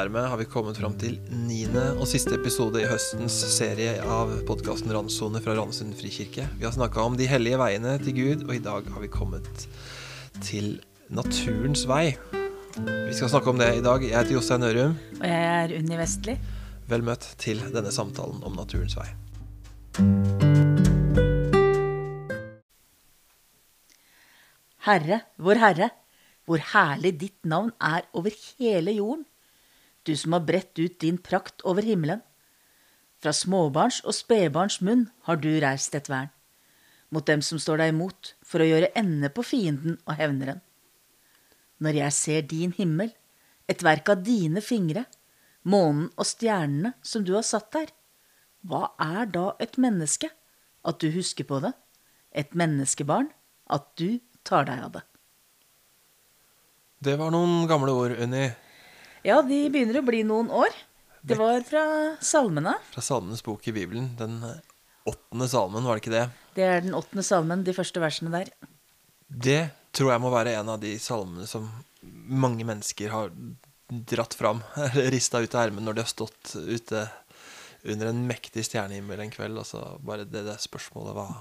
dermed har vi kommet fram til niende og siste episode i høstens serie av podkasten Randsone fra Randsund frikirke. Vi har snakka om de hellige veiene til Gud, og i dag har vi kommet til naturens vei. Vi skal snakke om det i dag. Jeg heter Jostein Ørum. Og jeg er Unni Vestli. Vel møtt til denne samtalen om naturens vei. Herre, vår Herre, hvor herlig ditt navn er over hele jorden, du som har bredt ut din prakt over himmelen. Fra småbarns og spedbarns munn har du reist et vern, mot dem som står deg imot, for å gjøre ende på fienden og hevneren. Når jeg ser din himmel, et verk av dine fingre, månen og stjernene som du har satt der, hva er da et menneske, at du husker på det, et menneskebarn, at du tar deg av det? Det var noen gamle ord, Unni, Ja, de begynner å bli noen år. Det var fra salmene. fra Salmenes bok i Bibelen. Den åttende salmen, var det ikke det? Det er den åttende salmen, de første versene der. Det tror jeg må være en av de salmene som mange mennesker har dratt fram, eller rista ut av ermet når de har stått ute under en mektig stjernehimmel en kveld, Altså bare det, det spørsmålet var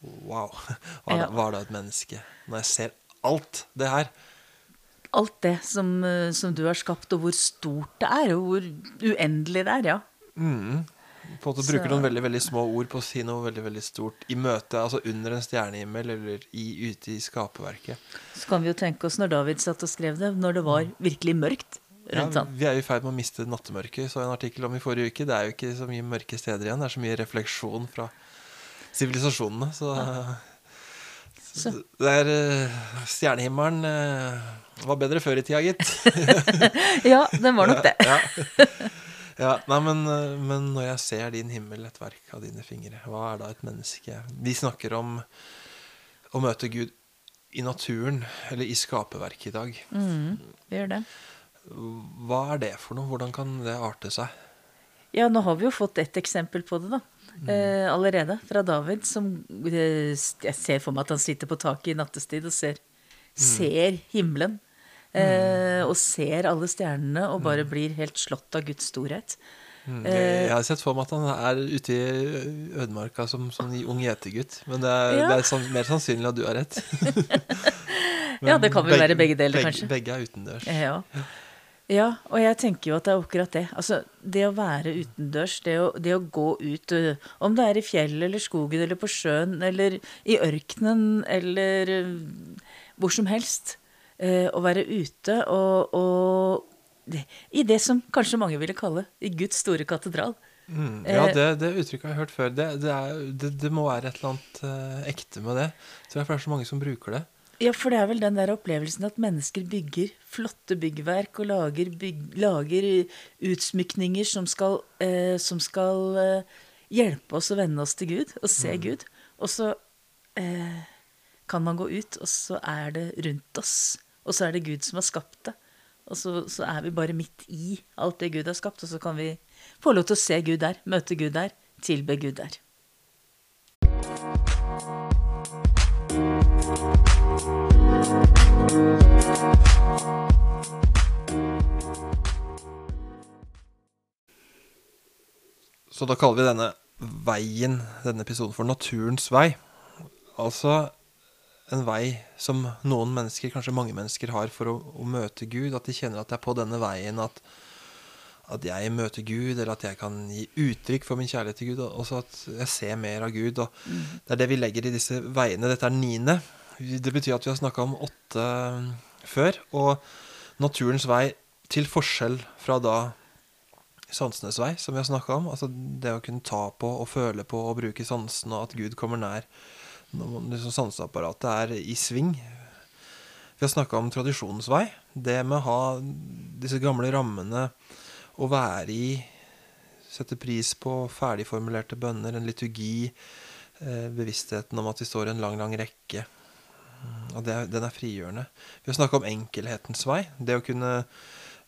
Wow. Var det, Ja. var det et menneske? Når jeg ser alt det her. Alt det som, eh, som du har skapt, og hvor stort det er, og hvor uendelig det er, ja. Mm. På en måte bruker noen veldig veldig små ord på å si noe veldig veldig stort i møte, altså under en stjernehimmel eller i, ute i skaperverket. Så kan vi jo tenke oss når David satt og skrev det, når det var virkelig mørkt Ja, rundt han. vi er jo i ferd med å miste nattemørket. Så en artikkel om i forrige uke. Det er jo ikke så mye mørke steder igjen. Det er så mye refleksjon fra sivilisasjonene. Så, så Så. det er eh, Stjernehimmelen eh, var bedre før i tida, gitt. Ja, den var nok det. Ja. ja, nei, men, eh, men når jeg ser din himmel, et verk av dine fingre, hva er da et menneske? Vi snakker om å møte Gud i naturen, eller i skaperverket i dag. Mm, vi gjør det. Hva er det for noe? Hvordan kan det arte seg? Ja, nå har vi jo fått ett eksempel på det, da. Eh, allerede. Fra David, som eh, Jeg ser for meg at han sitter på taket i nattestid og ser, ser himmelen. Eh, og ser alle stjernene og bare blir helt slått av Guds storhet. Mm, Jeg, har sett for meg at han er ute i ødemarka som sånn ung gjetergutt. Men det er, Ja. det er sann- mer sannsynlig at du har rett. Ja, det kan vel Begge- være begge deler, begge, kanskje. Begge er utendørs. Ja. Ja, og jeg tenker jo at det er akkurat det. Altså, det å være utendørs, det å, det å gå ut, om det er i fjellet eller skogen eller på sjøen eller i ørkenen eller hvor som helst, eh, å være ute og, og det, i det som kanskje mange ville kalle i Guds store katedral. Mm, ja, Eh, det, det uttrykket har jeg hørt før. Det, det, er, må være et eller annet eh, ekte med det. Jeg tror det er så mange som bruker det. Ja, for det er vel den der opplevelsen at mennesker bygger flotte byggverk og lager, byg, lager utsmykninger som skal, eh, som skal eh, hjelpe oss å venne oss til Gud og se Gud. Og så eh, kan man gå ut, og så er det rundt oss. Og så er det Gud som har skapt det. Og så, så er vi bare midt i alt det Gud har skapt, og så kan vi få lov til å se Gud der, møte Gud der, tilbe Gud der. Så da kaller vi denne veien, denne episoden, for naturens vei. Altså en vei som noen mennesker, kanskje mange mennesker, har for å, å møte Gud. At de kjenner at det er på denne veien at, at jeg møter Gud, eller at jeg kan gi uttrykk for min kjærlighet til Gud. Og også at jeg ser mer av Gud. Og det er det vi legger i disse veiene. Dette er niende. Det betyr at vi har snakka om åtte mm, før. Og naturens vei, til forskjell fra da sansenes vei, som vi har snakka om. Altså det å kunne ta på og føle på og bruke sansene, og at Gud kommer nær. Når liksom sanseapparatet er i sving. Vi har snakka om tradisjonens vei. Det med å ha disse gamle rammene, å være i Sette pris på ferdigformulerte bønner, en liturgi. Eh, bevisstheten om at vi står i en lang, lang rekke. Og det, den er frigjørende. Vi har snakka om enkelhetens vei. Det å kunne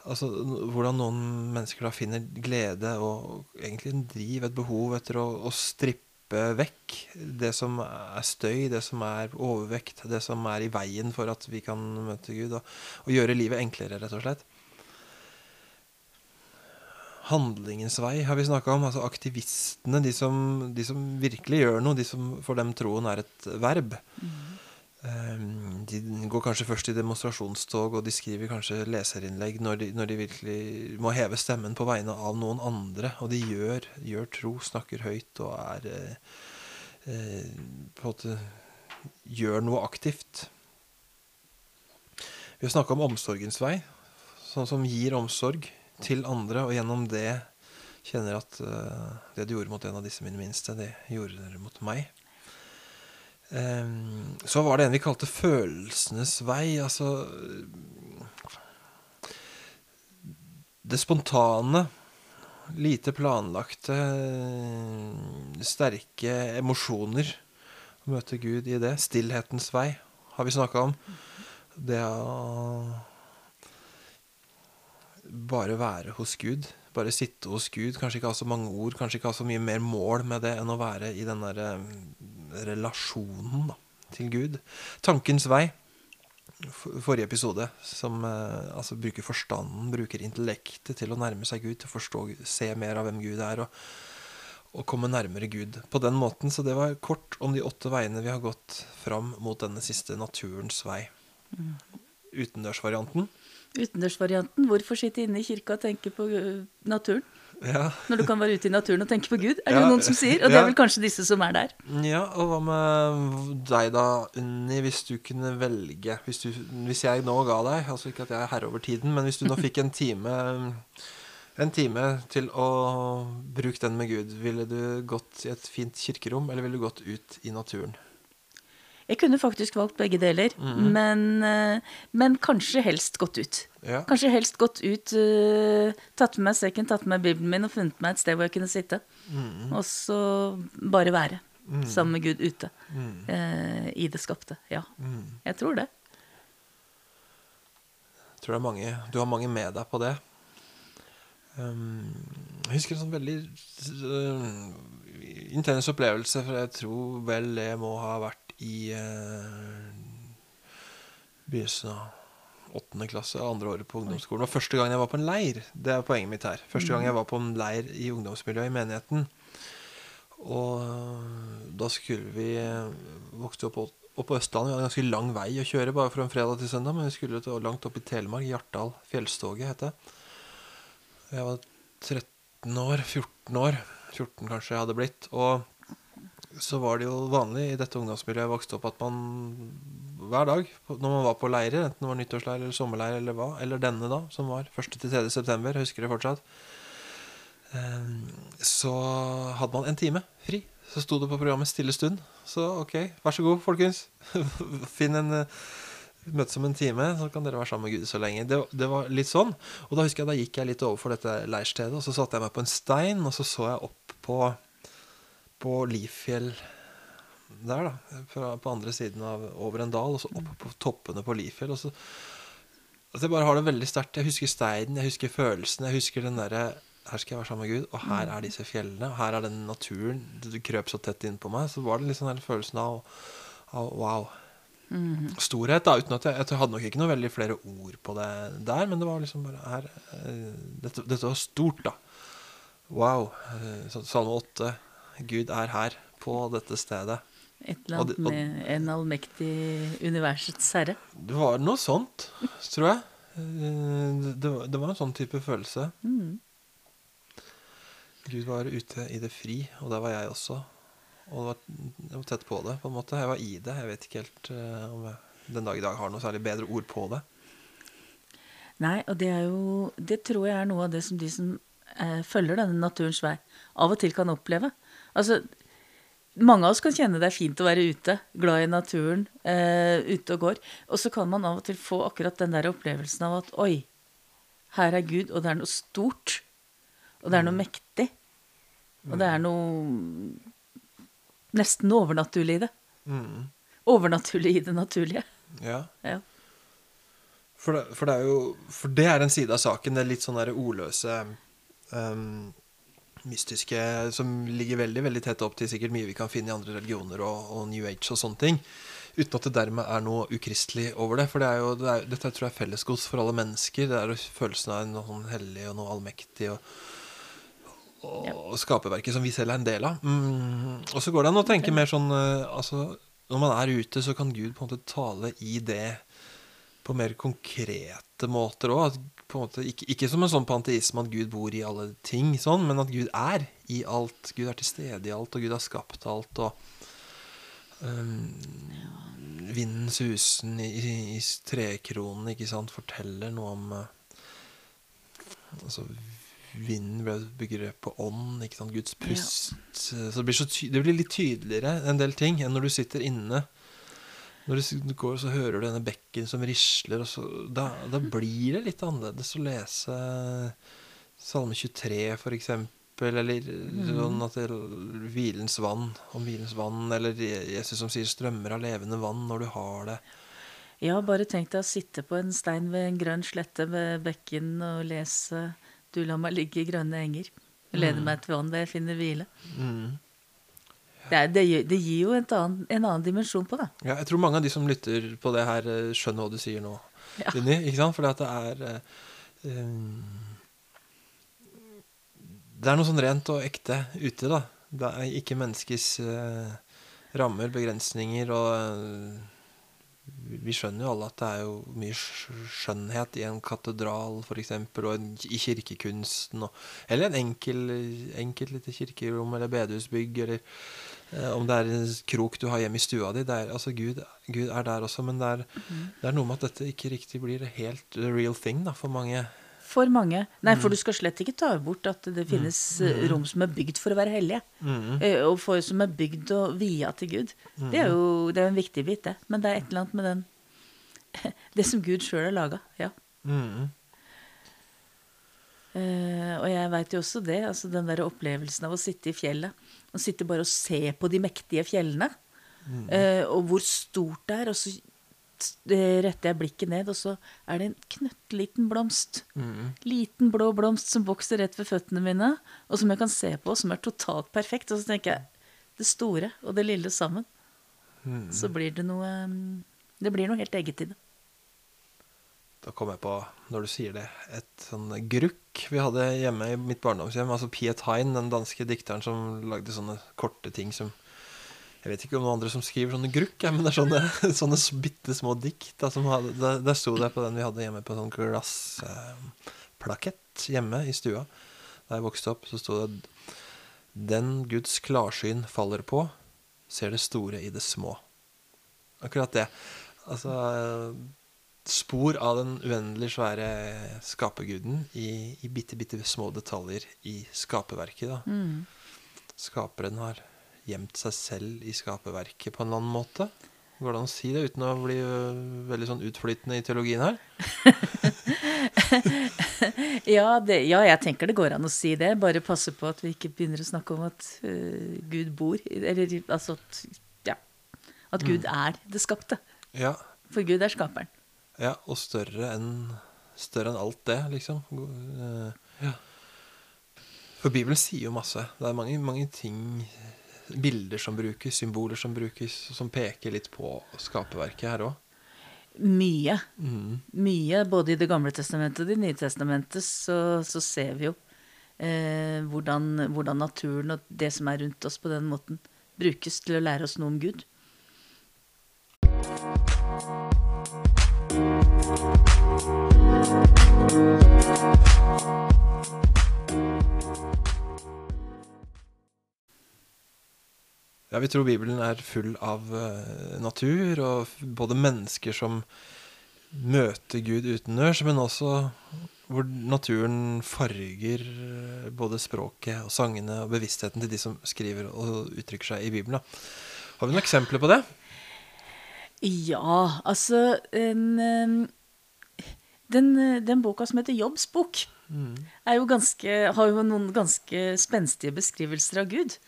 Altså, Hvordan noen mennesker da finner glede og egentlig en driv, et behov etter å, å strippe vekk det som er støy, det som er overvekt, det som er i veien for at vi kan møte Gud, og, og gjøre livet enklere, rett og slett. handlingens vei har vi snakka om. Altså aktivistene, de som, de som, virkelig gjør noe. De som for dem troen er et verb. Mm. De går kanskje først i demonstrasjonstog, og de skriver kanskje leserinnlegg når de, når de virkelig må heve stemmen på vegne av noen andre. Og de gjør, gjør tro, snakker høyt og er eh, eh, på en måte gjør noe aktivt. Vi har snakka om omsorgens vei, sånn som gir omsorg til andre, og gjennom det kjenner at eh, det du gjorde mot en av disse mine minste, det gjorde dere mot meg. Um, så var det en vi kalte følelsenes vei. Altså Det spontane, lite planlagte, sterke emosjoner. Å møte Gud i det. Stillhetens vei har vi snakka om. Det å bare være hos Gud. Bare sitte hos Gud. Kanskje ikke ha så mange ord, kanskje ikke ha så mye mer mål med det enn å være i den derre relasjonen da, til Gud. Tankens vei. Forrige episode, som eh, altså, bruker forstanden, bruker intellektet til å nærme seg Gud, til å forstå, se mer av hvem Gud er, og, og komme nærmere Gud på den måten. Så det var kort om de åtte veiene vi har gått fram mot denne siste naturens vei. Mm. Utendørsvarianten. Utendørsvarianten. Hvorfor sitte inne i kirka og tenke på uh, naturen? Ja. Når du kan være ute i naturen og tenke på Gud, er det ja, noen som sier. Og det er vel kanskje disse som er der. Ja, og hva med deg da, Unni, hvis du kunne velge hvis, du, hvis, jeg nå ga deg, altså ikke at jeg er herre over tiden, men hvis du nå fikk en time en time til å bruke den med Gud, ville du gått i et fint kirkerom, eller ville du gått ut i naturen? Jeg kunne faktisk valgt begge deler, mm. men, eh, men, kanskje helst gått ut. Ja. Kanskje helst gått ut, uh, tatt med meg sekken, tatt med meg bibelen min og funnet meg et sted hvor jeg kunne sitte. Mm. Og så bare være mm. sammen med Gud ute uh, i det skapte. Ja, mm. jeg tror det. Jeg tror det er mange, du har mange med deg på det. Um, jeg husker en sånn veldig uh, intens opplevelse, for jeg tror vel det må ha vært i eh, begynnelsen av åttende klasse, andre året på ungdomsskolen. Og første gang jeg var på en leir. Det er poenget mitt her. Første gang jeg var på en leir i ungdomsmiljøet i menigheten. Og da skulle vi eh, vokste opp, opp på Østlandet. Vi hadde en ganske lang vei å kjøre bare fra en fredag til søndag. Men vi skulle til, langt opp i Telemark. Hjartdal. Fjellstoget het det. Jeg var 13 år. 14 år. 14 kanskje jeg hadde blitt. Og så var det jo vanlig i dette ungdomsmiljøet jeg vokste opp, at man hver dag når man var på leirer, enten det var nyttårsleir eller sommerleir eller hva, eller denne, da, som var 1.-3. september, husker det fortsatt, ehm, så hadde man en time fri. Så sto det på programmet 'Stille stund'. Så ok, vær så god, folkens. Finn en eh, møtes om en time, så kan dere være sammen med Gud så lenge. Det, det, var litt sånn. Og da husker jeg da gikk jeg litt overfor dette leirstedet, og så satte jeg meg på en stein, og så så jeg opp på på Lifjell der, da. Fra, på andre siden av over en dal, og så opp på toppene på Lifjell. Og så altså Jeg bare har det veldig sterkt. Jeg husker steinen, jeg husker følelsen, jeg husker den derre her skal jeg være sammen med Gud, og her er disse fjellene, og her er den naturen. Det krøp så tett innpå meg. Så var det liksom den følelsen av, av wow. Mm. Storhet, da. uten at jeg, jeg, hadde nok ikke noe veldig flere ord på det der, men det var liksom bare her eh, Dette, dette var stort, da. Wow. Eh, Salme 8. Gud er her, på dette stedet. Et eller annet med en allmektig universets herre? Det var noe sånt, tror jeg. Eh, det var, det var en sånn type følelse. Mm. Gud var ute i det fri, og der var jeg også. Og var, jeg var tett på det, på en måte. Jeg var i det. Jeg vet ikke helt uh, om jeg den dag i dag har noe særlig bedre ord på det. Nei, og det er jo Det tror jeg er noe av det som de som eh, følger denne naturens vei, av og til kan oppleve. Altså, mange av oss kan kjenne det er fint å være ute, glad i naturen, eh, ute og går. Og så kan man av og til få akkurat den der opplevelsen av at oi, her er Gud, og det er noe stort. Og det er noe mm. mektig. Og det er noe nesten overnaturlig i det. Mm. Overnaturlig i det naturlige. Ja. ja. For, det, for, det, er jo For det er en side av saken, det er litt sånn derre ordløse um, mystiske som ligger veldig veldig tett opp til sikkert mye vi kan finne i andre religioner og, og New Age og sånne ting. Uten at det dermed er noe ukristelig over det. For det er jo, det er, dette tror jeg er fellesgods for alle mennesker. Det er følelsen av noe sånn hellig og noe allmektig. Og, og skaperverket som vi selv er en del av. Mm. Og så går det an å tenke mer sånn eh, altså, Når man er ute, så kan Gud på en måte tale i det på mer konkrete måter òg. Ikke, ikke som en sånn panteisme at Gud bor i alle ting, sånn, men at Gud er i alt. Gud er til stede i alt, og Gud har skapt alt. og um, Vinden susen i, i, i trekronen ikke sant, forteller noe om uh, altså, Vinden ble begrepet på ånd, ikke sant, Guds pust. Ja. Så det blir, så det blir litt tydeligere en del ting enn når du sitter inne når du går, så hører du denne bekken som risler, og så, da, da, blir det litt annerledes å lese Salme 23, for eksempel. Eller mm. sånn at det hvilens vann, om hvilens vann, eller Jesus som sier 'strømmer av levende vann' når du har det. Ja, bare tenk deg å sitte på en stein ved en grønn slette ved bekken og lese 'Du lar meg ligge i grønne enger'. Leder mm. meg til vann der jeg finner hvile. Mm. Det, er, det, det gir jo annen, en annen dimensjon på det. Ja, jeg tror mange av de som lytter på det her, eh, skjønner hva du sier nå, ja. Linni. Ikke sant? Fordi at det er um, Det er noe sånn rent og ekte ute, da. Det er ikke menneskets uh, rammer, begrensninger og uh, vi skjønner jo alle at det er jo mye skjønnhet i en katedral, f.eks., og en, i kirkekunsten, og, eller en enkel, enkelt lite kirkerom eller bedehusbygg, eller om det er en krok du har hjemme i stua di. Er, altså Gud, Gud, er der også, men det er, mm. det er, noe med at dette ikke riktig blir helt the real thing da, for mange. For mange. Nei, for mm. du skal slett ikke ta bort at det finnes mm. Eh, rom som er bygd for å være hellige. Mm. Eh, og for, som er bygd og via til Gud. Det er jo det er en viktig bit, det. Men det er et eller annet med den Det som Gud sjøl har laga. Ja. Mm. Uh, og jeg veit jo også det, altså den der opplevelsen av å sitte i fjellet. Og sitte bare og se på de mektige fjellene. Mm. Uh, og hvor stort det er. Og så retter jeg blikket ned, og så er det en knøttliten blomst. Mm. Liten blå blomst som vokser rett ved føttene mine, og som jeg kan se på, som er totalt perfekt. Og så tenker jeg det store og det lille sammen. Mm. Så blir det noe Det blir noe helt eget i det. Da kom jeg på, når du sier det, et sånn grukk vi hadde hjemme i mitt barndomshjem. Altså Piet Hein, den danske dikteren som lagde sånne korte ting som jeg vet ikke om noen andre som skriver sånne grukk, men det er sånne, sånne bitte små dikt. Da, hadde, der sto det på den vi hadde hjemme på sånn glassplakett eh, hjemme i stua. Da jeg vokste opp, så sto det Den Guds klarsyn faller på, ser det store i det små. Akkurat det. Altså Spor av den uendelig svære skaperguden i, i bitte, bitte små detaljer i skaperverket. da. Mm. Skaperen har gjemt seg selv i skaperverket på en eller annen måte? Går det an å si det uten å bli øh, veldig sånn utflytende i teologien her? ja, det, ja, jeg tenker det går an å si det. Bare passe på at vi ikke begynner å snakke om at uh, Gud bor Eller altså at, ja, at Gud mm. er det skapte. Ja. For Gud er skaperen. Ja, og større enn, større enn alt det, liksom. Uh, ja. For Bibelen sier jo masse. Det er mange, mange ting bilder som brukes, symboler som brukes, som peker litt på skaperverket her òg? Mye. Mm. Mye. Både i Det gamle testamentet og Det nye testamentet så, så ser vi jo eh, hvordan, hvordan, naturen og det som er rundt oss på den måten, brukes til å lære oss noe om Gud. Ja, vi tror Bibelen er full av uh, natur, og både mennesker som møter Gud utendørs, men også hvor naturen farger eh, både språket og sangene og bevisstheten til de som skriver og uttrykker seg i Bibelen. Da. Har vi noen eksempler på det? Ja, altså en, den, den, boka som heter Jobbs bok, mm. jo ganske, har jo noen ganske spenstige beskrivelser av Gud.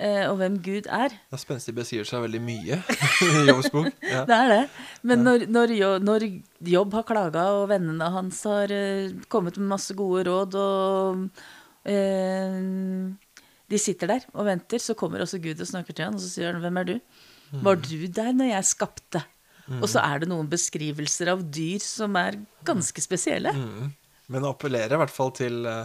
Eh, og hvem Gud er. Ja, Spenstig beskrivelser av veldig mye i Jobbs bok. Ja. Det er det. Men når, når, når Jobb har klaga, og vennene hans har uh, kommet med masse gode råd, og uh, de sitter der og venter, så kommer også Gud og snakker til han, og så sier han 'Hvem er du?' Mm. 'Var du der når jeg skapte?' Mm. Og så er det noen beskrivelser av dyr som er ganske spesielle. Mm. Men appellerer i hvert fall til uh,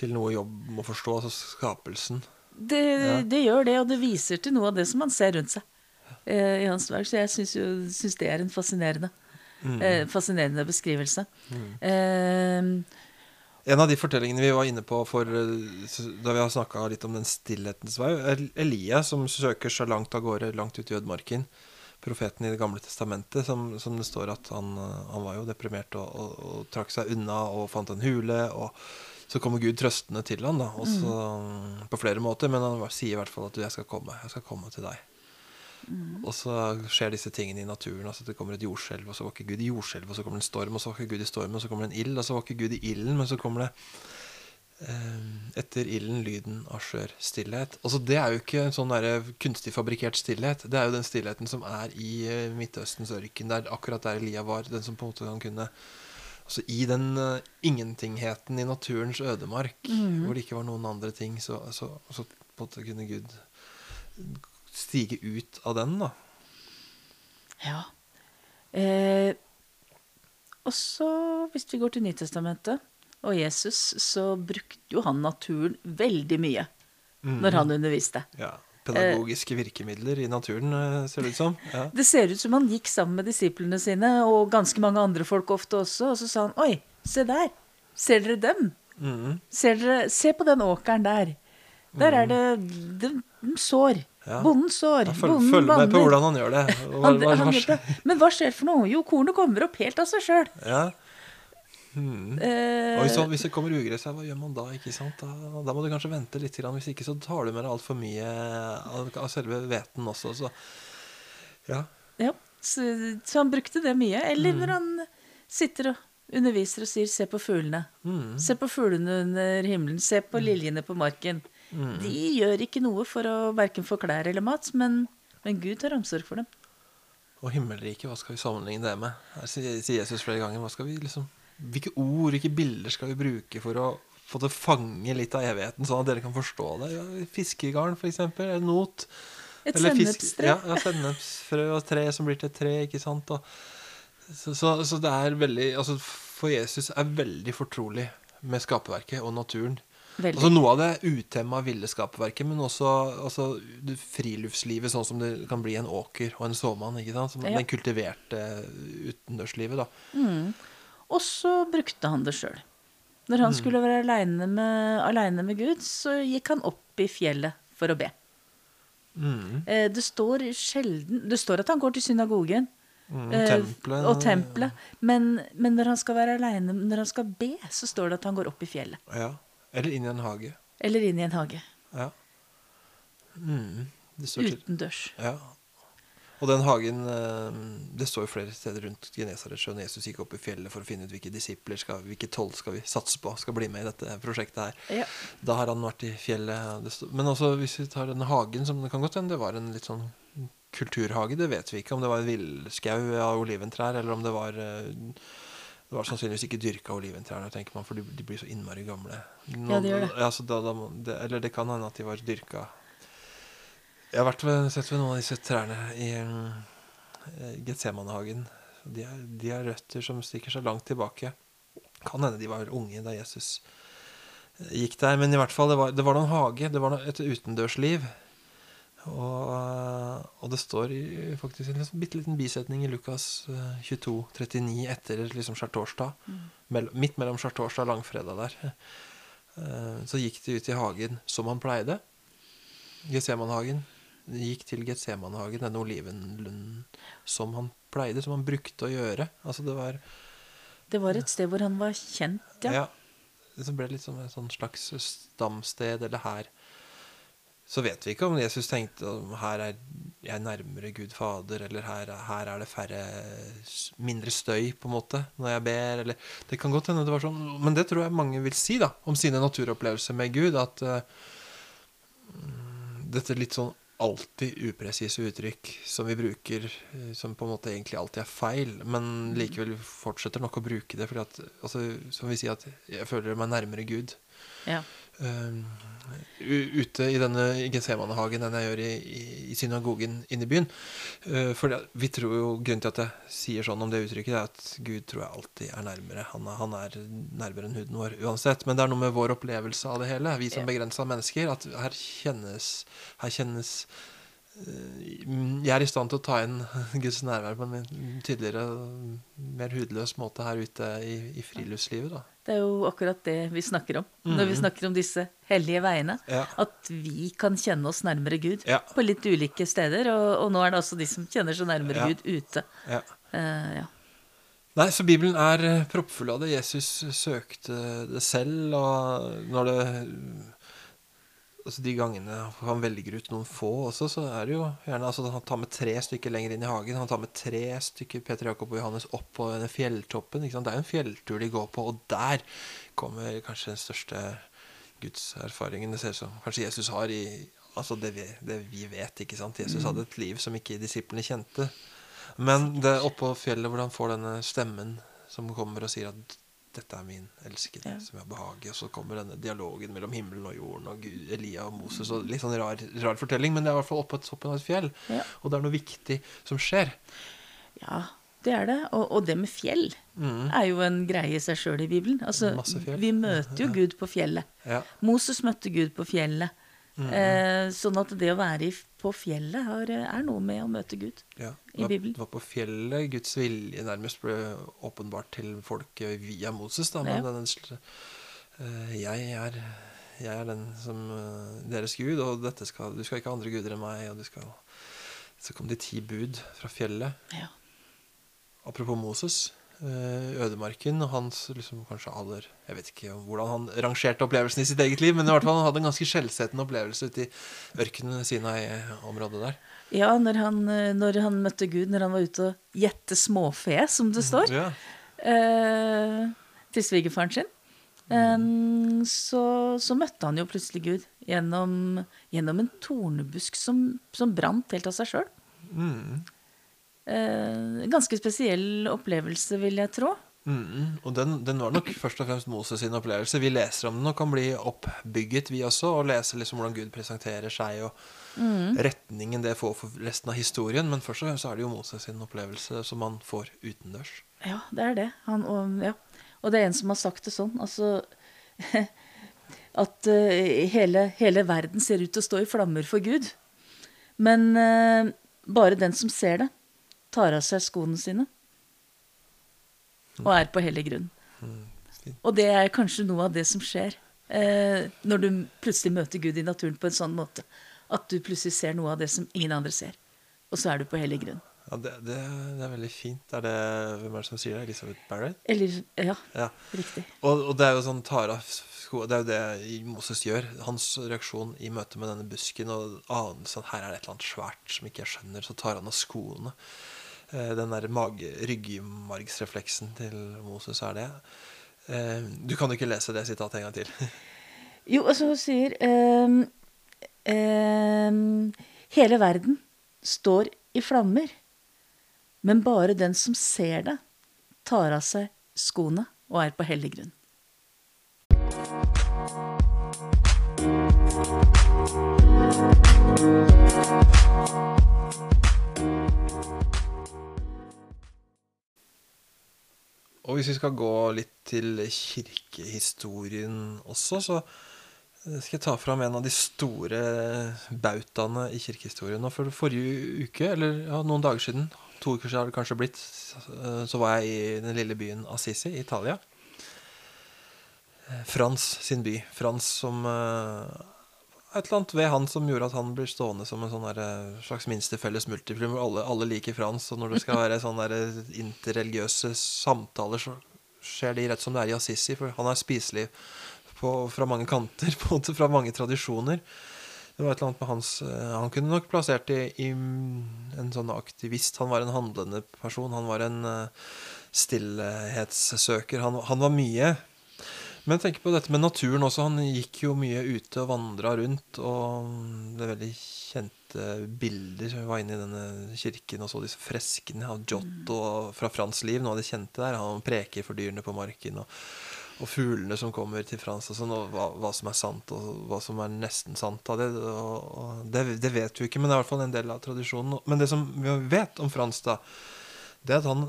til noe jobb må forstå, altså skapelsen. Det, Ja. det gjør det, og det viser til noe av det som man ser rundt seg eh, i hans verk. Så jeg syns det er en fascinerende, Mm. eh, fascinerende beskrivelse. Eh, En av de fortellingene vi var inne på for, eh, da vi har snakka litt om den stillhetens vei, er Elia som søker seg langt av gårde, langt ut i ødemarken. Profeten i Det gamle testamentet, som, som det står at han, eh, han var jo deprimert og, og, og trakk seg unna og fant en hule. og så kommer Gud trøstende til han da, også, mm. på flere måter, men han sier i hvert fall at du, jeg skal komme, jeg skal komme til deg. Og så skjer disse tingene i naturen. altså Det kommer et jordskjelv, og så var ikke Gud i jordskjelv, og så kommer det en storm, og så var ikke Gud i stormen, og så kommer det en ild, og så var ikke Gud i ilden, men så kommer det etter ilden lyden av skjør stillhet. Altså Det er jo ikke en sånn der kunstig fabrikkert stillhet. Det er jo den stillheten som er i eh, Midtøstens ørken. Det er akkurat der Elia var. Den som på en måte kan kunne Altså I den uh, ingentingheten i naturens ødemark, hvor det ikke var noen andre ting, så, så, så på en måte kunne Gud stige ut av den, da. ja. Eh, og så, hvis vi går til Nytestamentet og Jesus, så brukte jo han naturen veldig mye når han underviste. Ja. Pedagogiske virkemidler i naturen, eh, ser det ut som. Ja. Det ser ut som han gikk sammen med disiplene sine, og ganske mange andre folk ofte også, og så sa han Oi, se der. Ser dere dem? Mm. Ser dere, se på den åkeren der. Der er det de, de sår. Ja. Bonden sår. Ja, følg, Bonden følg med på hvordan han gjør det. Hva, Han, hva, han gjør det. Men hva skjer for noe? Jo, kornet kommer opp helt av seg sjøl. Ja. Mhm. Eh, Og hvis, hvis det kommer ugress her, hva gjør man da? ikke sant? Da, da må du kanskje vente litt. grann. Hvis ikke så tar du med deg altfor mye av, av selve hveten også. Så ja. ja, så, så han brukte det mye. Eller Mm. når han sitter og underviser og sier 'se på fuglene'. Mm. Se på fuglene under himmelen. Se på liljene på marken. Mm. De gjør ikke noe for å verken få klær eller mat, men, men Gud tar omsorg for dem. Og himmelriket, hva skal vi sammenligne det med? Her sier Jesus flere ganger. Hva skal vi liksom Hvilke ord, hvilke bilder skal vi bruke for å få til å fange litt av evigheten, sånn at dere kan forstå det? Fiskegarn, for eksempel. Eller not. Et sennepstre. Ja, ja sennepsfrø og tre som blir til et tre, ikke sant. Og, så, så, så det er veldig Altså, for Jesus er veldig fortrolig med skaperverket og naturen. Veldig. Altså Noe av det utemma ville skaperverket, men også altså, friluftslivet, sånn som det kan bli en åker og en såmann. ikke sant? Som Ja. Den kultiverte utendørslivet, da. Og så brukte han det sjøl. Når han skulle være aleine med, med Gud, så gikk han opp i fjellet for å be. Mm. Eh, Det står sjelden Det står at han går til synagogen Mm, eh, tempelet. og tempelet, men, men når han skal være aleine, når han skal be, så står det at han går opp i fjellet. Ja. Eller inn i en hage. Eller inn i en hage. Ja. Mm. Utendørs. Ja. Og den hagen eh, Det står jo flere steder rundt Genesaretsjøen. Jesus gikk opp i fjellet for å finne ut hvilke disipler skal, hvilke tolv skal vi satse på skal bli med i dette prosjektet her. Ja. Da har han vært i fjellet. Men også hvis vi tar den hagen, som det kan godt hende det var en litt sånn kulturhage. Det vet vi ikke. Om det var en villskau av oliventrær, eller om det var eh, det var sannsynligvis ikke dyrka oliventrær, tenker man, for de, blir så innmari gamle. Nå- Ja, de gjør det. Ja, da, da, det, eller det kan hende at de var dyrka Jeg har vært ved, sett ved noen av disse trærne i uh, Getsemanehagen. De, de har røtter som stikker seg langt tilbake. Kan hende de var unge da Jesus eh, gikk der, men i hvert fall, det var, det var noen hage. Det var noe, et utendørsliv. Og, eh, og det står i, faktisk en liksom, bitte liten bisetning i Lukas eh, 22, 39 etter liksom skjærtorsdag. Mell- midt mellom skjærtorsdag og langfredag der. Eh, så gikk de ut i hagen som han pleide. Getsemanhagen. Gikk til Getsemanhagen, denne olivenlunden, som han pleide, som han brukte å gjøre. Altså det var Det var et sted hvor han var kjent, ja. ja. Det ble litt som et sånn slags stamsted, eller her. Så vet vi ikke om Jesus tenkte om her er jeg nærmere Gud Fader, eller her, her er det færre mindre støy, på en måte, når jeg ber, eller Det kan godt hende det var sånn, men det tror jeg mange vil si, da, om sine naturopplevelser med Gud, at mm, dette litt sånn alltid upresise uttrykk som vi bruker, eh, som på en måte egentlig alltid er feil, men likevel fortsetter nok å bruke det, fordi at, altså, som vi sier, at jeg føler meg nærmere Gud. ja. Eh, ute i denne Getsemanehagen enn jeg gjør i, i, synagogen inne i byen. Eh, for det- vi tror jo Grunnen til at jeg sier sånn om det uttrykket, er at Gud tror jeg alltid er nærmere. Han er, han er nærmere enn huden vår uansett. Men det er noe med vår opplevelse av det hele, vi som begrensa mennesker, at her kjennes, her kjennes eh, Jeg er i stand til å ta inn Guds nærvær på en tydeligere, mer hudløs måte her ute i, i friluftslivet. da. Det er jo akkurat det vi snakker om når vi Mhm. snakker om disse hellige veiene. Ja. At vi kan kjenne oss nærmere Gud Ja. på litt ulike steder. Og, og nå er det altså de som kjenner seg nærmere Ja. Gud ute. Ja. Ja. Nei, så Bibelen er eh, proppfull av det. Jesus søkte det selv, og når det Altså De gangene han velger ut noen få også, så er det jo gjerne altså Han tar med tre stykker lenger inn i hagen. Han tar med tre stykker Peter Jakob og Johannes opp på denne fjelltoppen. Det er jo en fjelltur de går på, og der kommer kanskje den største gudserfaringen det ser ut som kanskje Jesus har i Altså det vi, det vi vet, ikke sant. Jesus hadde et liv som ikke disiplene kjente. Men det oppå fjellet hvor han får denne stemmen som kommer og sier at dette er min elskede, Ja. som jeg har behag i. Og så kommer denne dialogen mellom himmelen og jorden og Gud, Elia og Moses. Og litt sånn rar, rar fortelling, men det er i hvert fall oppe på toppen av et fjell. Ja. Og det er noe viktig som skjer. ja, det er det. Og, og det med fjell Mm. er jo en greie i seg sjøl i Bibelen. Altså, vi møter jo Gud på fjellet. Ja. Moses møtte Gud på fjellet. Mm. Eh, sånn at det å være i, på fjellet har, er noe med å møte Gud. Ja, I Bibelen. det var på fjellet Guds vilje nærmest ble åpenbart til folket via Moses. Da, men Ja. den, eh, jeg, er, jeg er den som uh, deres Gud, og dette skal, du skal ikke ha andre guder enn meg. Og du skal, så kom de ti bud fra fjellet. Ja. Apropos Moses. Eh, Ødemarken og hans liksom kanskje aller Jeg vet ikke hvordan han rangerte opplevelsen i sitt eget liv, men i hvert fall han hadde en ganske skjellsettende opplevelse ute i ørkenen Sinai-området der. Ja, når han, eh, når han møtte Gud, når han var ute og gjette småfe, som det står, Ja. eh, til svigerfaren sin, eh, så, så møtte han jo plutselig Gud gjennom, gjennom en tornebusk som, som brant helt av seg sjøl. Mm. Eh, ganske spesiell opplevelse, vil jeg tro. Mm, og den, den var nok først og fremst Moses sin opplevelse. Vi leser om den og kan bli oppbygget, vi også, og lese liksom hvordan Gud presenterer seg, og retningen det får for resten av historien. Men først og fremst er det jo Moses sin opplevelse som man får utendørs. Ja, det er det. Han, og, ja. og det er en som har sagt det sånn. Altså At uh, hele, hele verden ser ut til å stå i flammer for Gud. Men uh, bare den som ser det, tar av seg skoene sine. Og er på hellig grunn. Og det er kanskje noe av det som skjer eh, når du plutselig møter Gud i naturen på en sånn måte. At du plutselig ser noe av det som ingen andre ser. Og så er du på hellig grunn. Ja, det, det, det er veldig fint. Er det, hvem er det som sier det? Elisabeth Barrett? Eller Ja, Ja. riktig. Og, og det er jo sånn tar av sko Det er jo det Moses gjør. Hans reaksjon i møte med denne busken og anelsen sånn, her er det et eller annet svært som ikke jeg skjønner, så tar han av skoene. Eh, Den der ryggmargsrefleksen til Moses er det. Eh, Du kan jo ikke lese det sitatet en gang til. Jo, altså hun sier um, um, Hele verden står i flammer. Men bare den som ser det, tar av seg skoene og er på hellig grunn. Og hvis vi skal gå litt til kirkehistorien også, så eh, skal jeg ta fram en av de store bautaene i kirkehistorien. Og for forrige uke, eller ja, noen dager siden, to uker siden har det kanskje blitt, eh, så var jeg i den lille byen Assisi i Italia. Eh, Frans sin by. Frans som Et eller annet ved han som gjorde at han blir stående som en sånn eh, slags minste felles multiplum. Alle, alle liker Frans, og når det skal være sånne interreligiøse samtaler, så skjer de rett som det er i Assisi, for han er spiselig på, fra mange kanter, på en måte fra mange tradisjoner. Det var et eller annet med hans eh, Han kunne nok plassert i, i en sånn aktivist. Han var en handlende person. Han var en eh, stillhetssøker. Han, han var mye. Men tenk på dette med naturen også. Han gikk jo mye ute og vandra rundt. Og det er veldig kjente bilder. Vi var inne i denne kirken og så disse freskene av Giotto fra Frans liv. Noe av det kjente der. Han preker for dyrene på marken. Og, og fuglene som kommer til Frans, og sånn, og hva, hva som er sant, og hva som er nesten sant av det. Og, det, det vet vi ikke, men det er i hvert fall en del av tradisjonen. Men det som vi vet om Frans, da, det er at han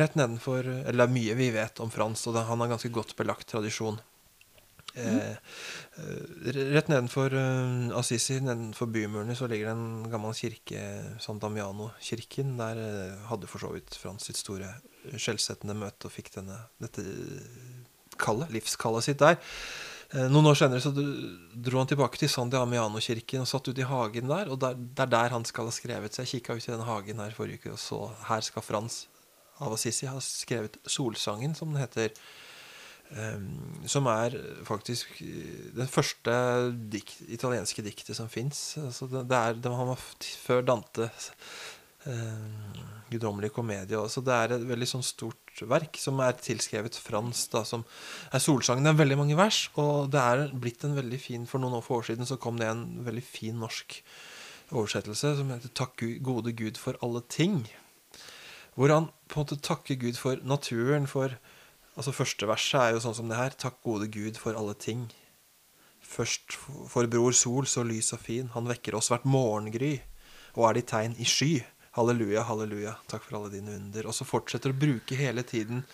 rett nedenfor Eller det er mye vi vet om Frans, og det, han har ganske godt belagt tradisjon. Mm. eh, rett nedenfor eh, Assisi, nedenfor bymurene, så ligger det en gammel kirke, San Damiano-kirken. Der hadde for så vidt Frans sitt store skjellsettende møte og fikk denne, dette kallet, livskallet sitt der. Eh, Noen år senere så dro han tilbake til San Damiano-kirken og satt ute i hagen der. Og det er der han skal ha skrevet. Så jeg kikka ut i den hagen her forrige uke og så her skal Frans av Assisi har skrevet Solsangen, som den heter. Ehm, som er faktisk eh, det første dikt, italienske diktet som fins. Altså det, det er, det, var før Dante eh, guddommelig komedie Så Det er et veldig sånn stort verk som er tilskrevet Frans, da, som er solsangen. Det er veldig mange vers, og det er blitt en veldig fin For noen år siden så kom det en veldig fin norsk oversettelse som heter 'Takk gode Gud for alle ting'. Hvor han på en måte takker Gud for naturen, for Altså Første verset er jo sånn som det her. Takk gode Gud for alle ting. Først for bror sol, så lys og fin. Han vekker oss hvert morgengry. Og er de tegn i sky. Halleluja, halleluja. Takk for alle dine under. Og så fortsetter å bruke hele tiden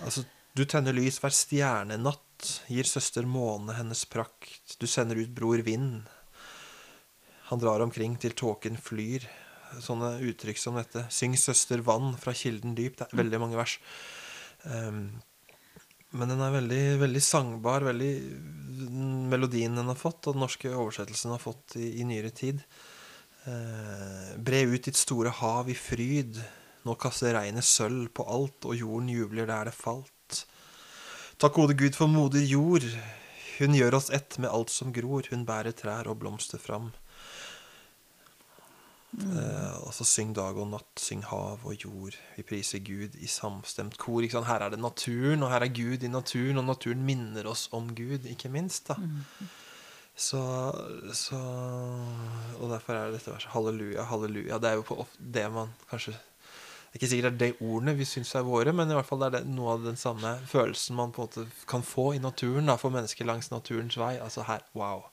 Altså, du tenner lys hver stjernenatt. Gir søster måne hennes prakt. Du sender ut bror vind. Han drar omkring til tåken flyr. Sånne uttrykk som dette. Syng søster vann fra kilden dyp. Det er veldig mange vers. Um, men den er veldig, veldig sangbar. Veldig Melodien den har fått, og den norske oversettelsen har fått i, i nyere tid. Eh, Bre ut ditt store hav i fryd. Nå kaster regnet sølv på alt, og jorden jubler der det falt. Takk gode Gud for moder jord. Hun gjør oss ett med alt som gror. Hun bærer trær og blomster fram. Eh, og så syng dag og natt, syng hav og jord. Vi priser Gud i samstemt kor. Her er det naturen, og her er Gud i naturen, og naturen minner oss om Gud, ikke minst. da. Så, så Og derfor er det dette verset. Halleluja, halleluja. Det er jo på det man kanskje det er ikke sikkert det er de ordene vi syns er våre, men i hvert fall er det, noe av den samme følelsen man på en måte kan få i naturen, da, for mennesker langs naturens vei. Altså her Wow.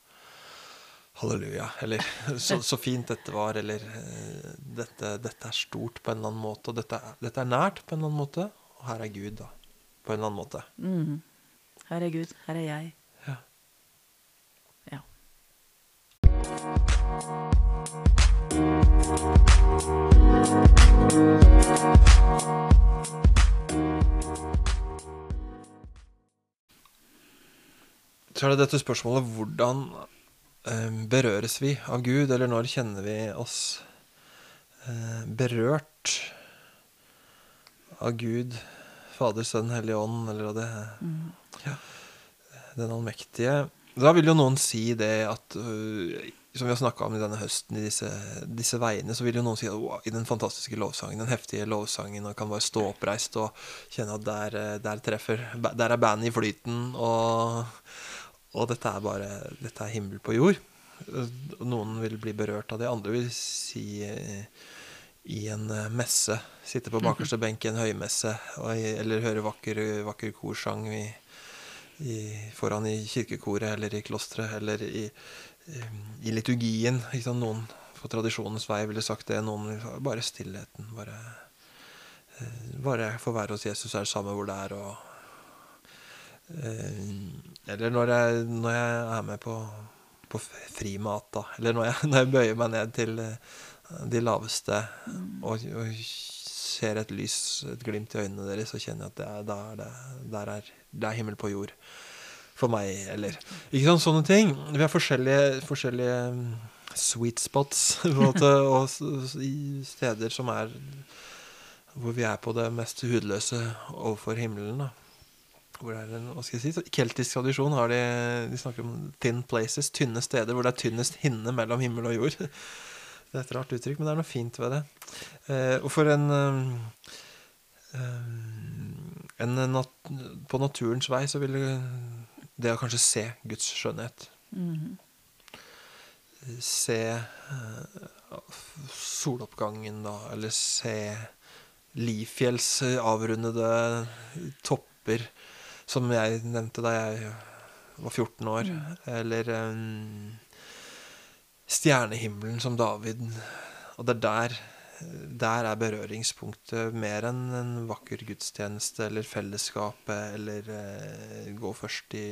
Halleluja. Eller så, så fint dette var. Eller eh, dette, dette er stort på en eller annen måte. Og dette, dette er nært på en eller annen måte. Og her er Gud, da. På en eller annen måte. Mm. Her er Gud, her er jeg. Ja. Ja. Så er det dette spørsmålet hvordan berøres vi av Gud, eller når kjenner vi oss eh, berørt av Gud, Fader, Sønn, Hellig Ånd, eller av det ja, Den allmektige. Da vil jo noen si det at øh, Som vi har snakka om i denne høsten, i disse, disse veiene, så vil jo noen si at wow, i den fantastiske lovsangen, den heftige lovsangen, og kan bare stå oppreist og kjenne at der, eh, der treffer Der er bandet i flyten, og, og dette er bare Dette er himmel på jord. Noen vil bli berørt av det, andre vil si eh, i en eh, messe. Sitte på bakerste benk i en høymesse eller høre vakker, vakker korsang i, i, foran i kirkekoret eller i klosteret eller i, i liturgien. Noen på tradisjonens vei ville sagt det. Noen vil bare stillheten. Bare, eh, bare få være hos Jesus, er det samme hvor det er. Og, eller når jeg, når jeg er med på, på frimat, da. Eller når jeg, når jeg bøyer meg ned til eh, de laveste og, og ser et lys, et glimt i øynene deres, så kjenner jeg at det er, da er det, der er, det er himmel på jord for meg, eller Ikke sant, sånne ting. Vi har forskjellige, forskjellige mm, sweet spots måte, og steder som er Hvor vi er på det mest hudløse overfor himmelen. da hvor det er en, hva skal jeg si, keltisk tradisjon har de, de snakker om thin places, tynne steder hvor det er tynnest hinne mellom himmel og jord. Det er et rart uttrykk, men det er noe fint ved det. Eh, og for en, eh, eh, en nat På naturens vei så vil det, det å kanskje se Guds skjønnhet Mhm. Se eh, soloppgangen, da, eller se Lifjells avrundede topper. Som jeg nevnte da jeg var 14 år. Eller um, stjernehimmelen som David. Og det er der der er berøringspunktet mer enn en vakker gudstjeneste eller fellesskapet eller uh, gå først i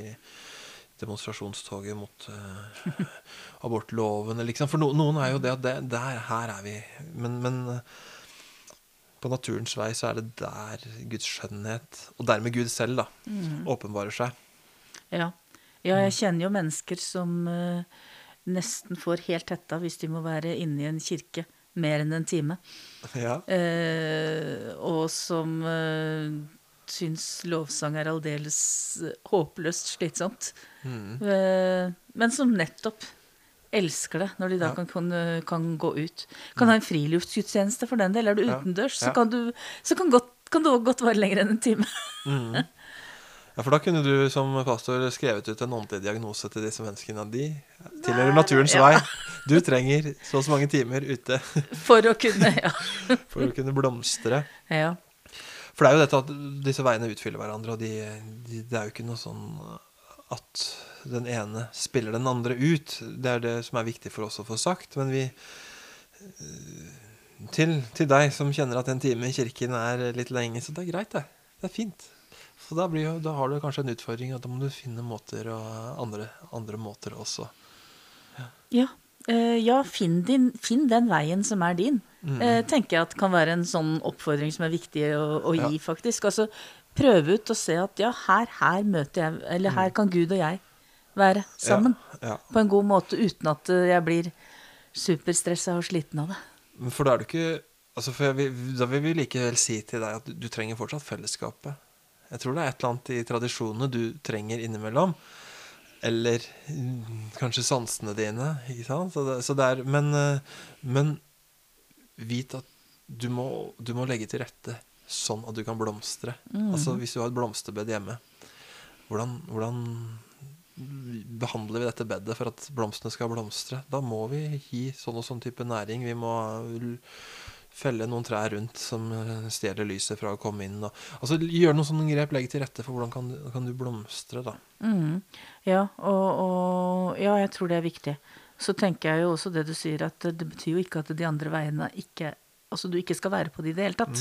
demonstrasjonstoget mot uh, abortloven. Liksom. For no, noen er jo det at det, der, her er vi. Men, men eh, på naturens vei så er det der Guds skjønnhet, og dermed Gud selv, da, åpenbarer seg. Ja. ja, jeg kjenner jo mennesker som uh, nesten får helt hetta hvis de må være inne i en kirke mer enn en time. Ja. Uh, og som uh, syns lovsang er aldeles håpløst slitsomt. Mm. Uh, men som nettopp elsker det, når de da Ja. kan, kan, kan gå ut. Kan ha en friluftsgudstjeneste for den del. Er du Ja. utendørs, så kan, du, så kan, godt, kan det godt være lenger enn en time. Mm. Ja, For da kunne du som pastor skrevet ut en åndelig diagnose til disse menneskene. De tilhører naturens Ja. vei. Du trenger så og så mange timer ute For å kunne Ja. for å kunne blomstre. ja. For det er jo dette at disse veiene utfyller hverandre, og de, de, det er jo ikke noe sånn at den ene spiller den andre ut. Det er det som er viktig for oss å få sagt. Men vi eh, til, til deg som kjenner at en time i kirken er litt lenge, så det er greit, det. Det er fint. Så da, blir da har du kanskje en utfordring, og da må du finne måter og andre, andre måter også. Ja, eh, ja finn, din, finn den veien som er din. Mm. Uh, tenker jeg at kan være en sånn oppfordring som er viktig å, å Ja. gi, faktisk. Altså prøve ut og se at ja, her, her møter jeg Eller her kan Gud og jeg være sammen. Mm. Ja, ja. På en god måte uten at eh, jeg blir superstressa og sliten av det. For da er du ikke altså vil- Da vil vi likevel si til deg at du, du trenger fortsatt fellesskapet. Jeg tror det er et eller annet i tradisjonene du trenger innimellom. Eller mm, kanskje sansene dine. Ikke sant? Så det, så det er, men, eh, men vit at du må, du må legge til rette sånn at du kan blomstre. Altså Hvis du har et blomsterbed hjemme, hvordan, hvordan behandler vi dette bedet for at blomstene skal blomstre? Da må vi gi sånn og sånn type næring. Vi må felle noen trær rundt som eh, stjeler lyset fra å komme inn. Og, altså Gjøre noen sånne grep, legge til rette for hvordan kan, du- kan du blomstre, da. Mm. Ja, og, og ja, jeg tror det er viktig. Så tenker jeg jo også det du sier, at det betyr jo ikke at de andre veiene ikke Altså du ikke skal være på de i det hele tatt.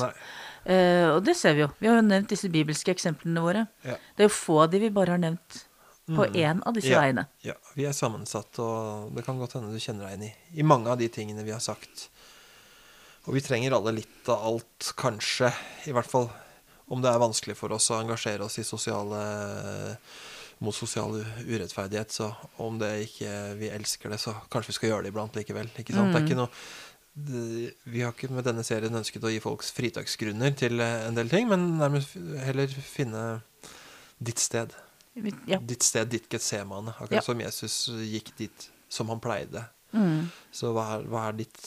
Eh, og det ser vi jo. Vi har jo nevnt disse bibelske eksemplene våre. Ja. Det er jo få av de vi bare har nevnt på én av disse Mm. Ja. veiene. Ja, vi er sammensatt, og det kan godt hende du kjenner deg inn i, i mange av de tingene vi har sagt. Og vi trenger alle litt av alt, kanskje. I hvert fall om det er vanskelig for oss å engasjere oss i sosiale mot sosial urettferdighet, så om det ikke vi elsker det, så kanskje vi skal gjøre det iblant likevel. Ikke sant? Det er ikke noe Vi har ikke med denne serien ønsket å gi folks fritaksgrunner til eh, en del ting, men nærmest heller finne ditt sted. Ja. Ditt sted, ditt Getsemane. Akkurat Ja. som Jesus gikk dit som han pleide. Mm. Så hva er, hva er ditt,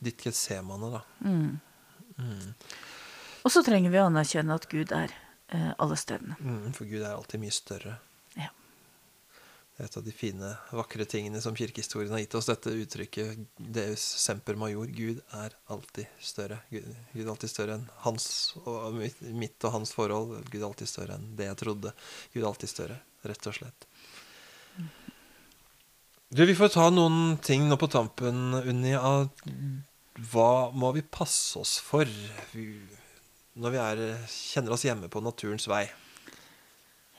ditt Getsemane, da? Mm. Mm. Og så trenger vi å anerkjenne at Gud er eh, alle stedene. Mm, for Gud er alltid mye større. Et av de fine, vakre tingene som kirkehistorien har gitt oss, dette uttrykket Deus semper major. Gud er alltid større. Gud, Gud er alltid større enn hans og mitt, mitt og hans forhold. Gud er alltid større enn det jeg trodde. Gud er alltid større, rett og slett. Du, Vi får ta noen ting nå på tampen, Unni. Hva må vi passe oss for når vi er, kjenner oss hjemme på naturens vei?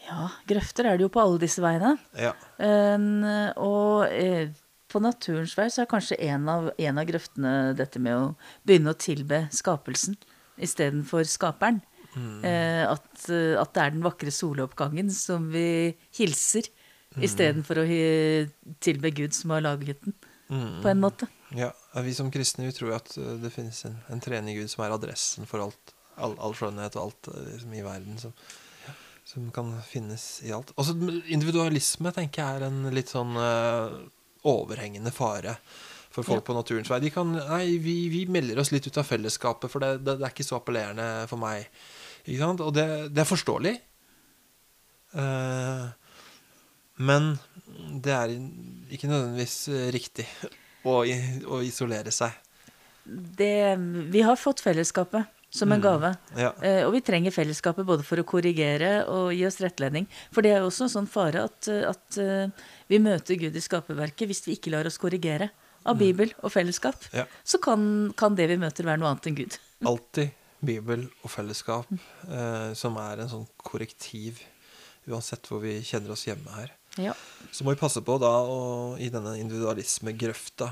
Ja, grøfter er det jo på alle disse veiene. Ja. En, og eh, på naturens vei så er kanskje en av, en av grøftene dette med å begynne å tilbe skapelsen istedenfor skaperen. Eh, at, eh, at det er den vakre soloppgangen som vi hilser, istedenfor å tilbe Gud som har laget den, Mm. på en måte. Ja, Vi som kristne vi tror at uh, det finnes en, en trening Gud som er adressen for alt, all, all skjønnhet og alt uh, liksom, i verden som, som kan finnes i alt. Altså, individualisme tenker jeg er en litt sånn uh, overhengende fare for folk Ja. på naturens vei. De kan Nei, vi, vi melder oss litt ut av fellesskapet, for det, det, det er ikke så appellerende for meg. Og det, det er forståelig. Uh, men det er ikke nødvendigvis riktig å, å isolere seg. Det, vi har fått fellesskapet som en gave. Ja. Eh, og vi trenger fellesskapet både for å korrigere og gi oss rettledning. For det er jo også en sånn fare at, eh, at eh, vi møter Gud i skaperverket hvis vi ikke lar oss korrigere av Bibel og fellesskap. Ja. Så kan, kan det vi møter, være noe annet enn Gud. Alltid Bibel og fellesskap eh, som er en sånn korrektiv, uansett hvor vi kjenner oss hjemme her. Ja. Så må vi passe på da, å- i denne individualismegrøfta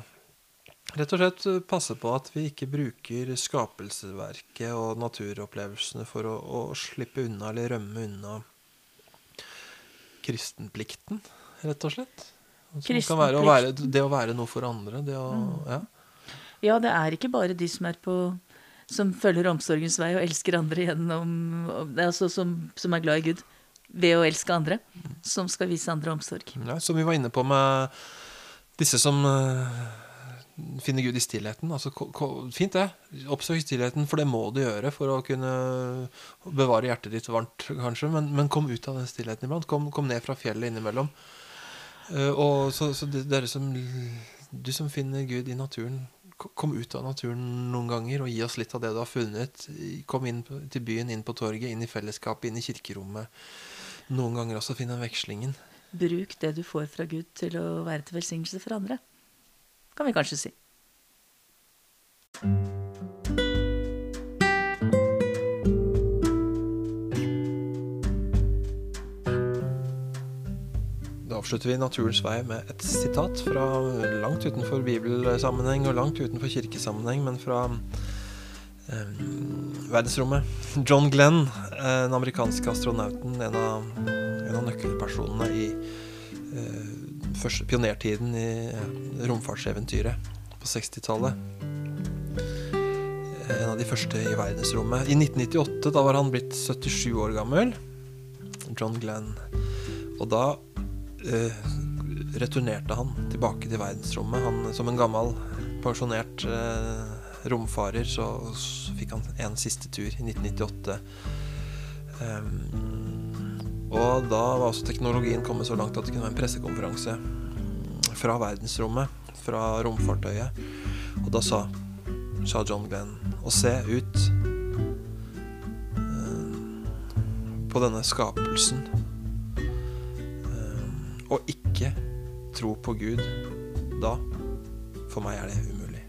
Rett og slett eh, passe på at vi ikke bruker skapelsesverket og naturopplevelsene for å, å slippe unna eller rømme unna kristenplikten, rett og slett. Kan være, å være det å være noe for andre. Det å, ja. ja, det er ikke bare de som er på som følger omsorgens vei og elsker andre gjennom altså som, som er glad i Gud ved å elske andre, som skal vise andre omsorg. Ja, som vi var inne på med disse som finner Gud i stillheten. Altså, fint det. Oppsøk stillheten, for det må du gjøre for å kunne bevare hjertet ditt varmt, kanskje. Men, men kom ut av den stillheten iblant. Kom, kom ned fra fjellet innimellom. Eh, og så, så dere som Du som finner Gud i naturen, kom ut av naturen noen ganger og gi oss litt av det du har funnet. Kom inn til byen, inn på torget, inn i fellesskapet, inn i kirkerommet. Noen ganger også finn den vekslingen. Bruk det du får fra Gud til å være til velsignelse for andre, kan vi kanskje si. Da avslutter vi Naturens vei med et sitat fra langt utenfor bibelsammenheng og langt utenfor kirkesammenheng, men fra eh, verdensrommet. John Glenn, eh, den amerikanske astronauten, en av, en av nøkkelpersonene i eh, første pionertiden i eh, romfartseventyret på 60-tallet. Eh, En av de første i verdensrommet. I 1998, da var han blitt 77 år gammel. John Glenn. Og da eh, returnerte han tilbake til verdensrommet. Han, som en gammel, pensjonert eh, romfarer så, så fikk han en siste tur i 1998. Em, og da var også teknologien kommet så langt at det kunne være en pressekonferanse fra verdensrommet, fra romfartøyet. Og da sa, sa John Glenn å se ut eh, på denne skapelsen eh, og ikke tro på Gud, da For meg er det umulig.